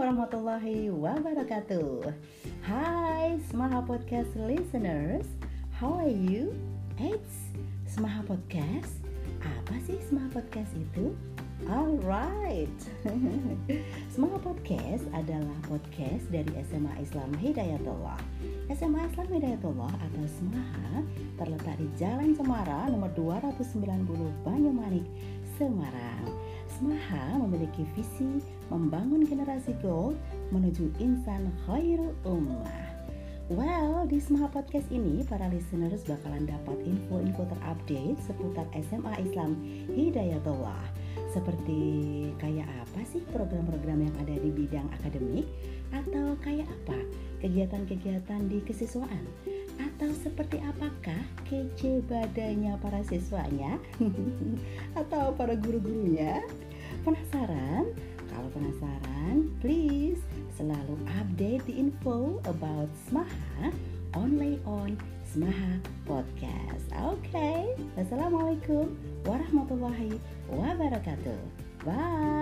warahmatullahi wabarakatuh Hai Semaha Podcast listeners How are you? Eits, Semaha Podcast? Apa sih Semaha Podcast itu? Alright Semaha Podcast adalah podcast dari SMA Islam Hidayatullah SMA Islam Hidayatullah atau Semaha terletak di Jalan Cemara nomor 290 Banyumanik, Semarang Semaha memiliki visi membangun generasi gold menuju insan khairul ummah. Well, di Semaha Podcast ini para listeners bakalan dapat info-info terupdate seputar SMA Islam Hidayatullah. Seperti kayak apa sih program-program yang ada di bidang akademik atau kayak apa kegiatan-kegiatan di kesiswaan atau seperti apakah kece badannya para siswanya atau para guru-gurunya Penasaran? Kalau penasaran, please selalu update the info about Smaha only on Smaha Podcast. Oke, okay. Wassalamualaikum warahmatullahi wabarakatuh. Bye.